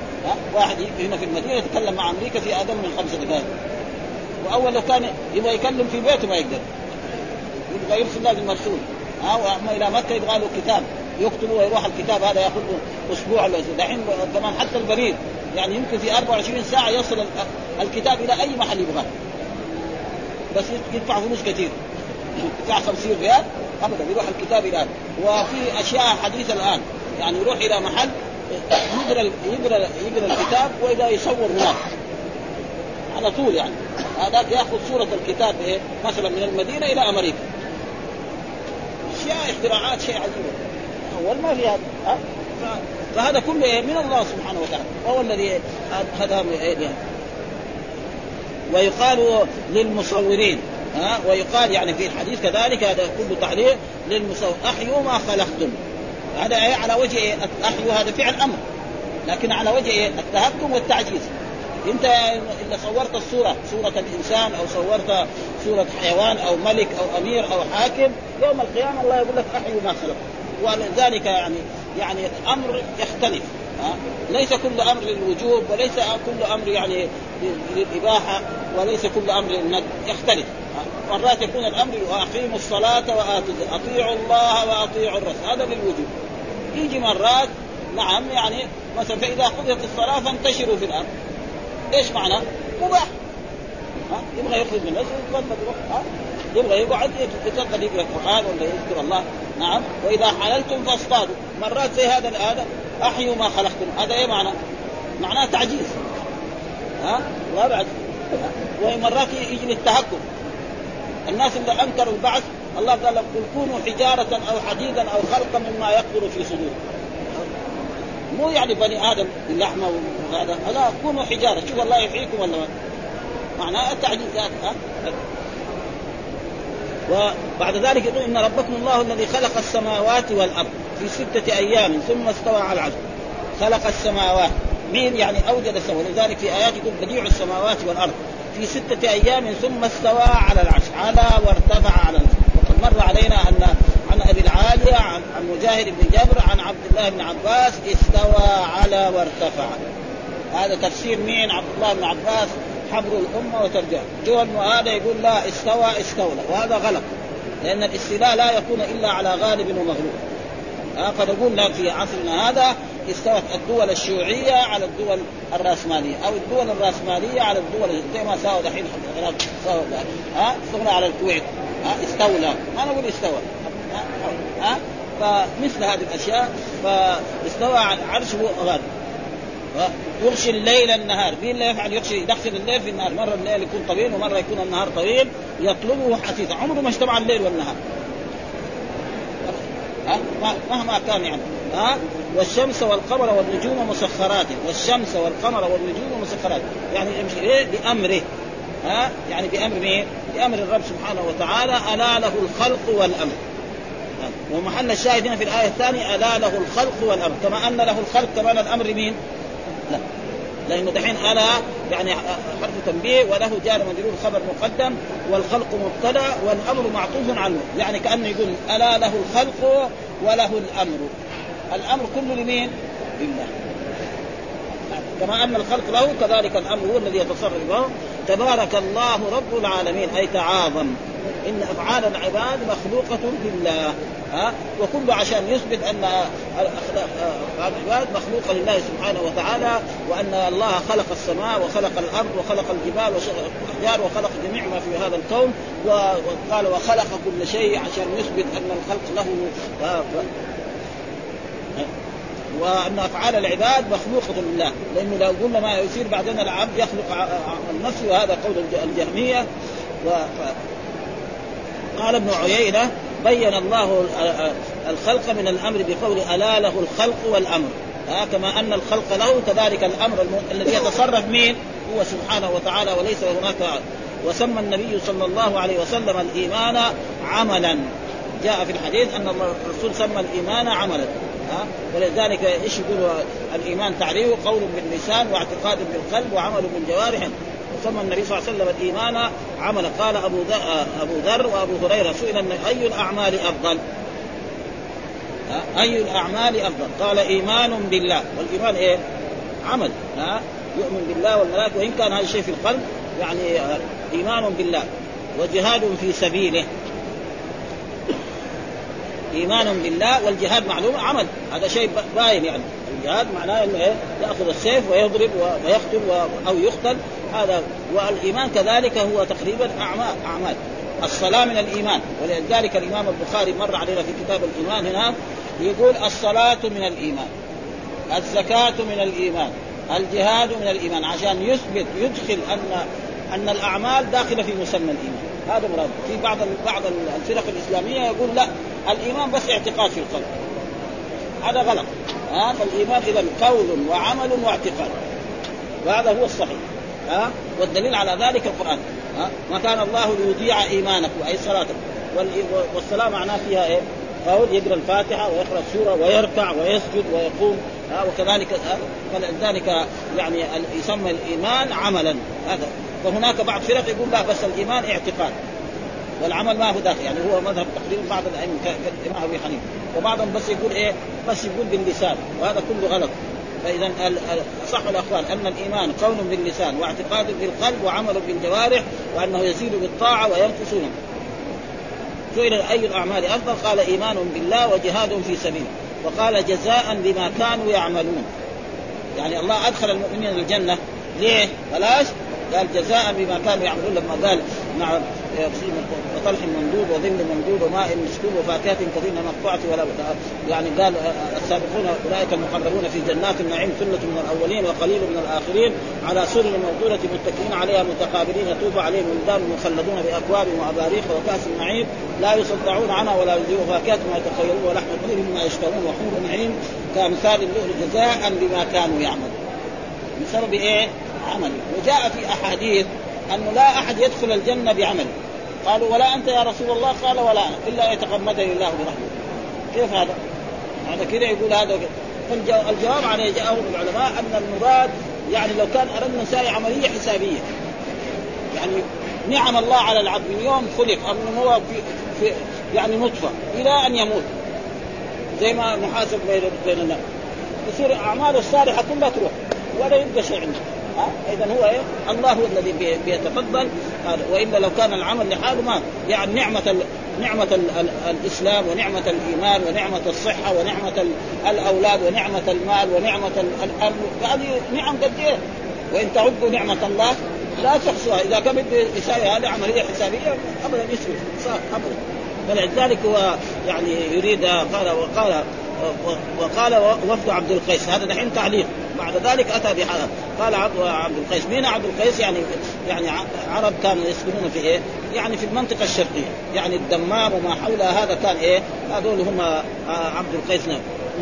واحد هنا في المدينة يتكلم مع أمريكا في أقل من خمسة دقائق. وأول لو كان يبغى يكلم في بيته ما يقدر. يبغى يرسل لازم مرسول. ها؟ وأما إلى مكة يبغى له كتاب. يكتبه ويروح الكتاب هذا ياخذ له أسبوع دحين كمان حتى البريد يعني يمكن في 24 ساعة يصل الكتاب إلى أي محل يبغاه بس يدفع فلوس كثير. يدفع 50 ريال ابدا يروح الكتاب الان وفي أشياء حديثة الآن يعني يروح إلى محل يقرأ يقرأ يقرأ الكتاب وإذا يصور هناك. على طول يعني. هذاك يأخذ صورة الكتاب إيه مثلا من المدينة إلى أمريكا. أشياء اختراعات شيء عجيب. اول ما في هذا فهذا كله إيه؟ من الله سبحانه وتعالى. وهو الذي هذا إيه ويقال للمصورين ها؟ ويقال يعني في الحديث كذلك هذا كله تعليق للمصور أحيوا ما خلقتم. هذا إيه؟ على وجه إيه؟ أحيوا هذا فعل أمر. لكن على وجه إيه؟ التهكم والتعجيز. أنت إذا صورت الصورة صورة الإنسان أو صورت صورة حيوان أو ملك أو أمير أو حاكم يوم القيامة الله يقول لك أحيوا ما خلقتم. ولذلك يعني يعني أمر يختلف ليس كل أمر للوجوب وليس كل أمر يعني للإباحة وليس كل أمر للند يختلف مرات يكون الأمر واقيموا الصلاة واتوا أطيعوا الله وأطيعوا الرسول هذا للوجوب. يجي مرات نعم يعني مثلا فإذا قضيت الصلاة فانتشروا في الأرض. إيش معنى؟ مباح يبغى يخرج من المسجد يتفضل يبغى يقعد يتفضل يقرأ القرآن ولا يذكر الله. نعم. وإذا حللتم فاصطادوا. مرات زي هذا هذا أحيوا ما خلقتم. هذا إيه معنى؟ معناه تعجيز. ها؟ ما بعد ومرات يجي للتهكم. الناس اللي أنكروا البعث الله قال لهم قل كونوا حجارة أو حديدا أو خلقا مما يكبر في صدور مو يعني بني آدم اللحمة وهذا. لا كونوا حجارة. شوف الله يحييكم ولا معناه التعجيز وبعد ذلك يقول إن ربكم الله الذي خلق السماوات والأرض في ستة أيام ثم استوى على العرش. خلق السماوات. مين يعني أوجد السماوات؟ ولذلك في آيات يقول بديع السماوات والأرض. في ستة أيام ثم استوى على العرش. على وارتفع على العرش. وقد مر علينا أن عن أبي العالية عن, عن مجاهد بن جبر عن عبد الله بن عباس استوى على وارتفع. هذا تفسير مين؟ عبد الله بن عباس. حبر الأمة وترجع. جو هذا يقول لا استوى استولى. وهذا غلط. لأن الاستيلاء لا يكون إلا على غالب ومغلوب. فنقول في عصرنا هذا استوت الدول الشيوعية على الدول الرأسمالية أو الدول الرأسمالية على الدول زي ما ساووا دحين ها استولى على الكويت. ها استولى. ما نقول استوى ها, فمثل هذه الأشياء فاستوى على عرشه غالب. يغشي الليل النهار. مين اللي يفعل؟ يغشي يدخل الليل في النهار. مرة الليل يكون طويل ومرة يكون النهار طويل. يطلبه حثيثا. عمره ما اجتمع الليل والنهار. ها؟ مهما كان يعني. ها؟ والشمس والقمر والنجوم مسخرات. والشمس والقمر والنجوم مسخرات. يعني يمشي إيه؟ بأمره. ها؟ يعني بأمر مين؟ بأمر الرب سبحانه وتعالى. ألا له الخلق والأمر. ومحل الشاهد هنا في الآية الثانية. ألا له الخلق والأمر. كما أن له الخلق كمان الأمر مين؟ لا لأنه دحين ألا يعني حرف تنبيه وله جار مجرور خبر مقدم والخلق مبتدا والأمر معطوف عنه. يعني كأنه يقول ألا له الخلق وله الأمر. الأمر كله لمين؟ لله. كما أن الخلق له كذلك الأمر هو الذي يتصرف به. تبارك الله رب العالمين أي تعاظم. إن أفعال العباد مخلوقة لله. ها؟ وكله عشان يثبت أن افعال العباد مخلوقة لله سبحانه وتعالى وأن الله خلق السماء وخلق الأرض وخلق الجبال وخلق الاحجار وخلق جميع ما في هذا الكون وقال وخلق كل شيء عشان يثبت أن الخلق له وأن أفعال العباد مخلوقة لله. لأنه لو قلنا ما يصير بعدين العبد يخلق نفسه وهذا قول الجهمية. و... قال ابن عيينة بين الله الخلق من الأمر بقول ألا له الخلق والأمر. ها كما أن الخلق له كذلك الأمر الذي يتصرف مين؟ هو سبحانه وتعالى وليس هناك وسمى النبي صلى الله عليه وسلم الإيمان عملا. جاء في الحديث أن الرسول سمى الإيمان عملا. ها ولذلك إيش يقول الإيمان تعريفه قول باللسان واعتقاد بالقلب وعمل بالجوارح. وسمى النبي صلى الله عليه وسلم الإيمان عملا قال أبو أبو ذر وأبو هريرة سئل أي الأعمال أفضل؟ أي الأعمال أفضل؟ قال إيمان بالله. والإيمان إيه؟ عمل. ها؟ يؤمن بالله والملائكة. وإن كان هذا الشيء في القلب يعني إيمان بالله وجهاد في سبيله. ايمان بالله والجهاد معلوم عمل. هذا شيء باين يعني. الجهاد معناه إنه إيه؟ يأخذ السيف ويضرب ويقتل أو يقتل. هذا والإيمان كذلك هو تقريبا اعمال أعمال. الصلاة من الإيمان. ولذلك الإمام البخاري مر علينا في كتاب الإيمان هنا يقول الصلاة من الإيمان. الزكاة من الإيمان. الجهاد من الإيمان. عشان يثبت يدخل ان أن الأعمال داخلة في مسمى الإيمان. هذا مراد. في بعض بعض الفرق الإسلامية يقول لا الإيمان بس اعتقاد في القلب. هذا غلط. ها؟ فالإيمان اذا قول وعمل واعتقاد. وهذا هو الصحيح. ها؟ والدليل على ذلك القرآن. ها؟ ما كان الله ليضيع إيمانكم أي صلاتكم. والصلاه معناه فيها إيه؟ قول يقرأ الفاتحة ويقرأ السورة ويركع ويسجد ويقوم. ها؟ وكذلك فلذلك يعني يسمى الإيمان عملا. هذا. فهناك بعض فرق يقول لا بس الإيمان اعتقاد. والعمل ما هو داخل يعني هو مذهب تقريبا بعض الأئمة كالامام ابي حنيفة. وبعضهم بس يقول إيه بس يقول باللسان وهذا كله غلط. فاذا صح الاقوال أن الإيمان قول باللسان واعتقاد بالقلب وعمل بالجوارح وأنه يزيد بالطاعة وينقص سئل أي الأعمال أفضل؟ قال إيمان بالله وجهاد في سبيله وقال جزاء بما كانوا يعملون. يعني الله أدخل المؤمنين الجنة. ليه؟ بلاش. قال جزاء بما كانوا يعملون لما قال مع وطلح ممدود وظل ممدود وماء مسكوب وفاكهة كثيرة مقطوعة ولا يعني قال السابقون أولئك المقربون في جنات النعيم ثلة من الأولين وقليل من الآخرين على سرر موضونة متكئين عليها متقابلين يطوف عليهم ولدان مخلدون بأكواب وأباريق وكأس النعيم لا يصدعون عنها ولا يذيعوا فاكهة ما يتخيلون ولحم طير مما يشتهون وحور نعيم كأمثال اللؤلؤ جزاء بما كانوا يعملون بسبب إيه؟ عمل وجاء في أحاديث أنه لا أحد يدخل الجنة بعمله قالوا ولا أنت يا رسول الله؟ قال ولا أنا. إلا يتغمدني الله برحمته. كيف هذا؟ هذا كذا يقول هذا. فالجواب عليه جاءه العلماء أن المراد يعني لو كان اردنا نساوي عملية حسابية. يعني نعم الله على العبد. من يوم خلق انه هو في, في يعني نطفة إلى أن يموت. زي ما محاسب بين بين الناس. يصير أعماله الصالحة كلها تروح. ولا يبقى شيء عنده اذا هو إيه؟ الله هو الذي بيتفضل وإلا لو كان العمل لحاله ما يعني نعمة ال... نعمة ال... ال... الإسلام ونعمة الإيمان ونعمة الصحة ونعمة الأولاد ونعمة المال ونعمة الأمن هذه نعم قد إيه؟ وإن تعدوا نعمة الله لا تحصوها. إذا كان بده يساوي هذه عملية حسابية أبدا يسوي أبدا. فلذلك هو يعني يريد قال وقال وقال وفد عبد القيس. هذا دحين تعليق. بعد ذلك أتى بهذا. قال عبد عبد القيس مين عبد القيس؟ يعني يعني عرب كانوا يسكنون في إيه؟ يعني في المنطقة الشرقية. يعني الدمام وما حولها هذا كان إيه؟ هذول هم آه، عبد القيس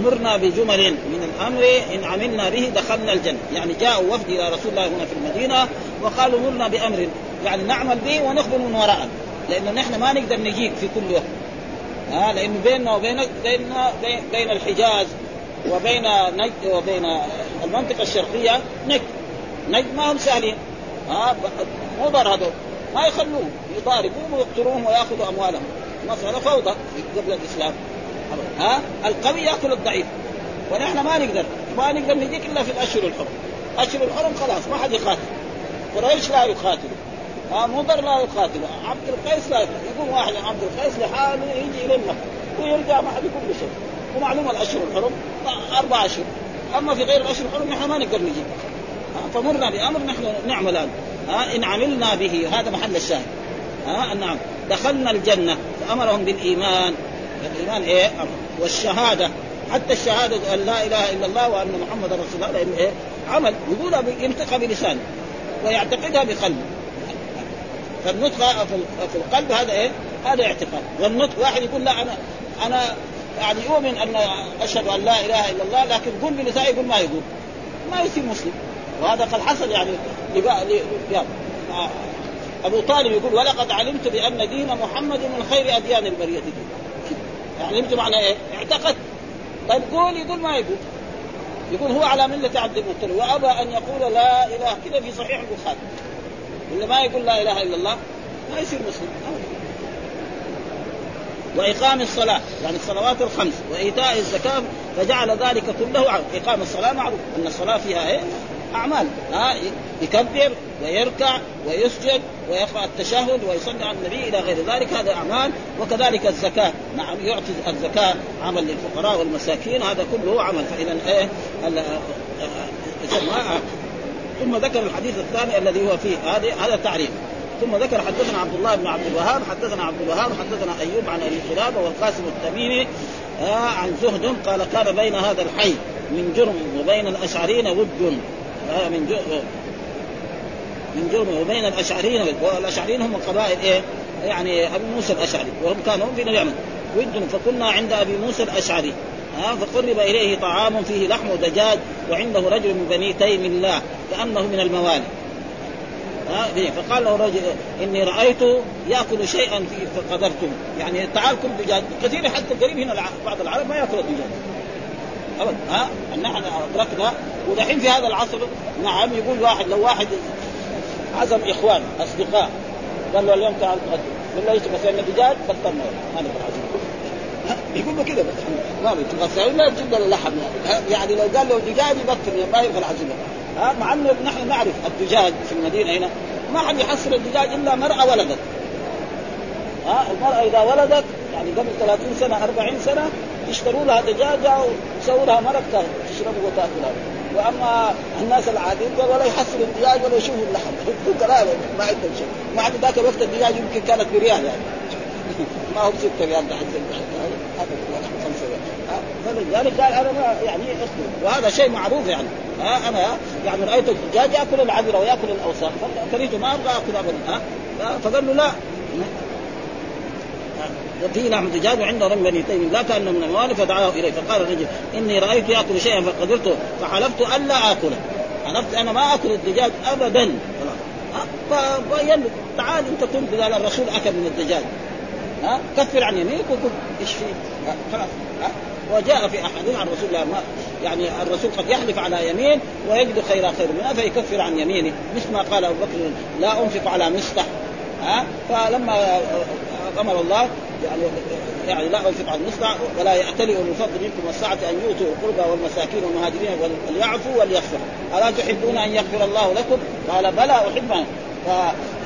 مرنا بجمل من الأمر إن عملنا به دخلنا الجنة، يعني جاءوا وفد إلى رسول الله هنا في المدينة وقالوا مرنا بأمر. يعني نعمل به ونخبر من وراءه، لأنه نحن ما نقدر نجيك في كل وقت. ها لأنه بيننا وبينك بيننا بين الحجاز وبين نجد وبين المنطقة الشرقية نجد نجد ما هم سهلين. ها مو هذول. ما يخلوهم يضاربوهم ويقتلوهم ويأخذوا أموالهم. مسألة فوضى قبل الإسلام. ها؟ القوي يأكل الضعيف. ونحن ما نقدر ما نقدر نجيك إلا في الأشهر الحرم. أشهر الحرم خلاص ما حد يقاتل. قريش لا يقاتل ها مضر لا يقاتل عبد القيس لا يقوم واحد عبد القيس لحاله يجي المكه ويرجع ما حد يكون بشيء. ومعلومه الاشهر الحرم أربع اشهر أما في غير الاشهر الحرم نحن ما نقدر نجيب. فمرنا بأمر نحن نعمل هذا. إن عملنا به هذا محل الشاهد. ها نعم. دخلنا الجنة فأمرهم بالإيمان. الإيمان إيه؟ والشهادة. حتى الشهادة أن لا إله إلا الله وأن محمد رسول الله لأنه إيه؟ عمل. يقولها ينطقها بلسانه ويعتقدها بقلبه. فالنطق في القلب هذا إيه؟ هذا اعتقاد. والنطق واحد يقول لا أنا أنا يعني يؤمن أن أشهد أن لا إله إلا الله لكن قل بلسانه يقول ما يقول. ما يصير مسلم. وهذا قد حصل يعني يعني أبو طالب يقول ولقد علمت بأن دين محمد من خير أديان البرية. دين علمت معنى إيه؟ اعتقد. طيب قول يقول ما يقول. يقول هو على ملة عبد المطلب وأبى أن يقول لا إله. كذا في صحيح البخاري. اللي ما يقول لا إله إلا الله؟ ما يصير مسلم. وإقام الصلاة يعني الصلوات الخمس وإيتاء الزكاة فجعل ذلك كله عمل إقام الصلاة معروف إن الصلاة فيها إيه؟ أعمال. ها يكبر ويركع ويسجد ويقرأ التشهد ويصلي على النبي إلى غير ذلك هذا أعمال. وكذلك الزكاة. نعم يعطي الزكاة عمل للفقراء والمساكين هذا كله عمل. فإذا إيه؟ ثم ذكر الحديث الثاني الذي هو فيه هذا هذا تعريف. ثم ذكر حدثنا عبد الله بن عبد الوهاب حدثنا عبد الوهاب حدثنا أيوب عن أبي قلابه والقاسم التميمي آه عن زهد قال كان بين هذا الحي من جرم وبين الأشعرين ود آه من جرم من جرم وبين الأشعرين والأشعرين هم قبائل إيه؟ يعني ابي موسى الأشعري وهم كانوا في اليمن ود فكنا عند أبي موسى الأشعري ها فقرب إليه طعام فيه لحم ودجاج وعنده رجل من بني تيم الله كأنه من الموالي. فقال له رجل إني رأيت يأكل شيئا فقدرته يعني تعال كل دجاج كثير حتى قريب هنا بعض العرب ما ياكل الدجاج. ابدا ها نحن أدركنا ودحين في هذا العصر نعم يقول واحد لو واحد عزم إخوان أصدقاء قال له اليوم تعال تغدى بالله يشتغل مثلا دجاج بطلنا هذا العزم يقول له كذا بس. ما بتغسل لا تجيب له؟ اللحم يعني لو قال له دجاج يبطل ما يبغى العزيمه ها مع انه نحن نعرف الدجاج في المدينة هنا ما حد يحصل الدجاج إلا مرأة ولدت. ها المرأة إذا ولدت يعني قبل 30 سنة 40 سنة يشتروا لها دجاجة ويسووا لها مرق تشرب وتأكلها. وأما الناس العاديين ولا يحصلوا الدجاج ولا يشوفوا اللحم. فقراء ما عندهم شيء. عند ذاك الوقت الدجاج يمكن كانت بريال يعني. ما هو بستة ريال تحت فلذلك قال أنا يعني وهذا شيء معروف يعني. ها أنا يعني رأيت الدجاج ياكل العذره ويأكل الأوساخ. فكرهته ما أبغى أكل ابدا. ها؟ فقال له لا. وفي لحم دجاج وعنده رمي بني تيم لا كأنه من الموالي فدعاه إليه. فقال الرجل إني رأيت يأكل شيئا فقدرت فحلفت الا آكله. حلفت أنا ما آكل الدجاج ابدا. فبين تعال أنت كنت قال الرسول أكل من الدجاج. ها؟ كفر عن يمينك وكل إيش في؟ خلاص. وجاء في أحاديث عن رسول الله ما يعني الرسول قد يحلف على يمين ويجد خير خير منها فيكفر عن يمينه مثل ما قال أبو بكر لا أنفق على مصطح ها؟ فلما أمر الله يعني يعني لا أنفق على المصطح ولا يأتلي أولو الفضل منكم والسعه أن يؤتوا القربى والمساكين والمهاجرين وليعفوا وليغفروا ألا تحبون أن يغفر الله لكم؟ قال بلى أحب.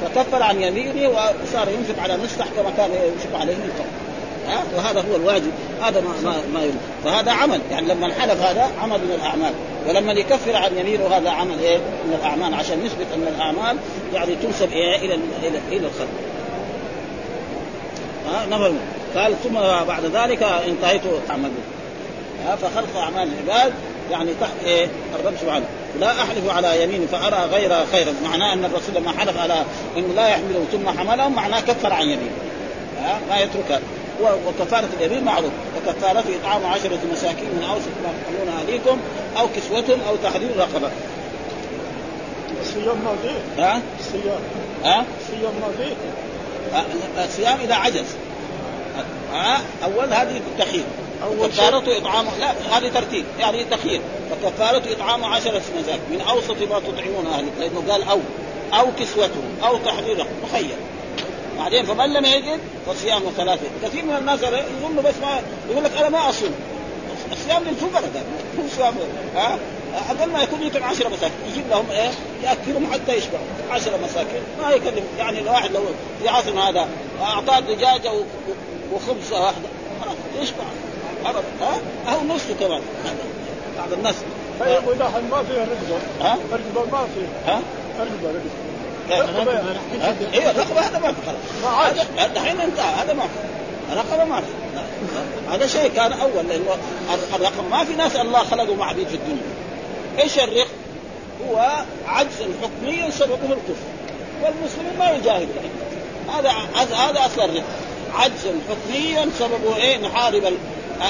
فكفر عن يمينه وصار ينفق على مصطح كما كان ينفق عليه من قبل. ها وهذا هو الواجب. هذا ما ما, ما يريد. فهذا عمل. يعني لما انحلف هذا عمل من الأعمال. ولما يكفر عن يمينه هذا عمل إيه؟ من الأعمال. عشان نثبت أن الأعمال يعني تنسب إيه؟ إلى إلى إلى الخلق. ها؟ نفهم قال ثم بعد ذلك انتهيت تعمل فخلق أعمال العباد يعني تحت إيه؟ الرب سبحانه. لا أحلف على يمين فأرى غيرها خيرا. معناه أن الرسول لما حلف على إنه لا يحمله ثم حملهم معناه كفر عن يمين ها؟ ما يتركها. وكفارة اليمين معروف. وكفارته إطعام عشرة مساكين من أوسط ما تحملون أهليكم أو كسوتهم أو تحرير رقبة. الصيام ما فيه؟ ها؟ الصيام. ها؟ الصيام ما فيه؟ الصيام إذا عجز. ها؟ أول هذه التخيير كفارته إطعام لا هذه ترتيب. يعني تخيير فكفارته إطعام عشرة مساكين من أوسط ما تطعمون أهلك لأنه قال أو. أو كسوته أو تحرير مخير. بعدين فمن لم يجد فصيام ثلاثة. كثير من الناس يظن بس ما يقول لك أنا ما أصوم. الصيام للفقراء ده مو صيام ها؟ أقل ما يكون يطعم 10 مساكين. يجيب لهم إيه؟ يأكلهم حتى يشبعوا 10 مساكين. ما يكلم يعني الواحد لو يعزم هذا أعطاه دجاجة وخبز واحدة. خلاص يشبع. ابدا ها؟ أو نصه كمان. بعض الناس. طيب وإذا ما فيها رقبه ها؟ رقبه ما فيها ها؟ رقبه رقبه أيوه الرقبه هذا ما في خلاص. دحين انتهى هذا ما في. الرقبه ما في. هذا شيء كان أول لأنه الرقبة ما في ناس الله خلقوا مع عبيد في الدنيا. إيش الرق؟ هو عجز حكمي سببه الكفر. والمسلمين ما يجاهدوا هذا هذا أصل الرق. عجز حكميا سببه إيه؟ نحارب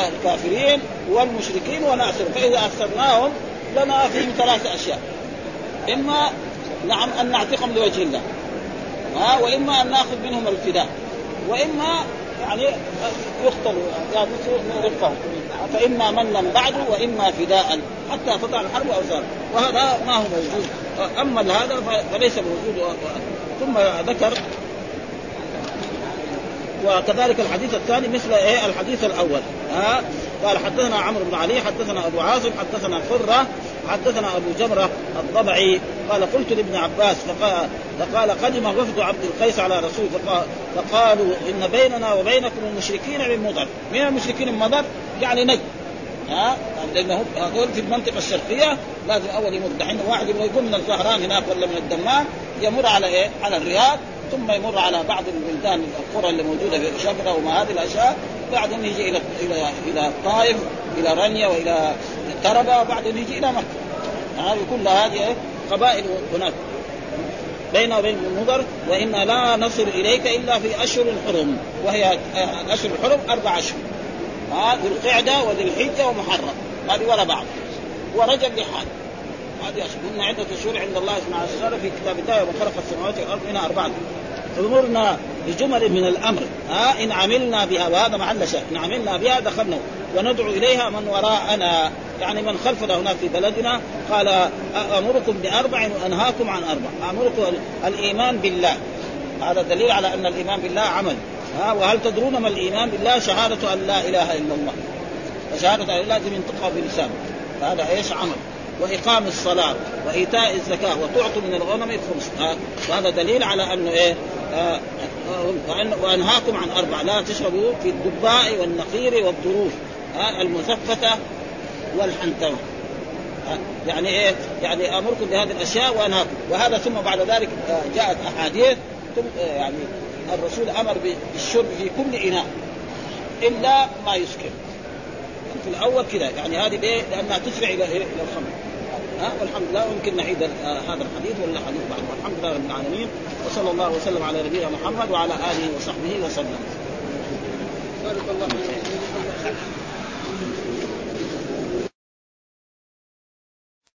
الكافرين والمشركين ونأسرهم فإذا أسرناهم لنا فيهم ثلاث أشياء. إما نعم أن نعتقهم لوجه الله. ها وإما أن نأخذ منهم الفداء وإما يعني يقتل يعني رفقهم فإما منا بعد وإما فداء حتى تضع الحرب أوزار وهذا ما هو موجود. أما هذا فليس موجود. ثم ذكر وكذلك الحديث الثاني مثل إيه؟ الحديث الأول. ها قال حدثنا عمرو بن علي حدثنا أبو عاصم حدثنا فره حدثنا أبو جمرة الضبعي قال قلت لابن عباس فقال, فقال قدم وفد عبد القيس على رسول فقال فقالوا إن بيننا وبينكم المشركين من مضر. من المشركين من مضر؟ يعني نجد ها؟ لأنه هذول في المنطقة الشرقية لازم أول يمر دحين واحد يبغى يقوم من الزهران هناك ولا من الدمام يمر على إيه؟ على الرياض ثم يمر على بعض البلدان القرى اللي موجودة في شبرا وما هذه الأشياء بعدين يجي إلى إلى إلى الطائف إلى رنيا وإلى تربه وبعدين يجي إلى مكة. هذه كلها هذه إيه؟ قبائل هناك. بيننا وبين مضر وإنا لا نصل إليك إلا في أشهر الحرم. وهي الاشهر الحرم أربع أشهر. ها ذي القعدة وذي الحجة ومحرم. هذه ورا بعض. ورجب لحال. هذه أشهر. ان عدة شهور عند الله سبحانه وتعالى في كتاب الله يوم خلق السماوات والأرض منها أربعة. امرنا بجمل من الأمر. ها إن عملنا بها وهذا محل شيء إن عملنا بها دخلنا وندعو إليها من وراءنا. يعني من خلفنا هناك في بلدنا قال امركم بأربع وأنهاكم عن أربع. امركم الإيمان بالله. هذا دليل على أن الإيمان بالله عمل. ها وهل تدرون ما الإيمان بالله؟ شهادة أن لا إله إلا الله. وشهاده أن لازم ينطقها بلسانه هذا إيش؟ عمل. وإقام الصلاة وإيتاء الزكاة وتعطوا من الغنم الخمس. وهذا دليل على أنه إيه؟ آه وأنهاكم عن أربع. لا تشربوا في الدباء والنقير والظروف آه المزفته والحنتمه آه يعني إيه؟ يعني أمركم بهذه الأشياء وأنهاكم وهذا ثم بعد ذلك جاءت أحاديث ثم يعني الرسول أمر بالشرب في كل إناء إلا ما يسكر في الأول كذا يعني هذه ليه؟ لأنها تسرع إلى إلى الخمر ها والحمد لله ويمكن نعيد هذا الحديث ولا حديث بعد والحمد لله رب العالمين وصلى الله وسلم على نبينا محمد وعلى آله وصحبه وسلم. بارك الله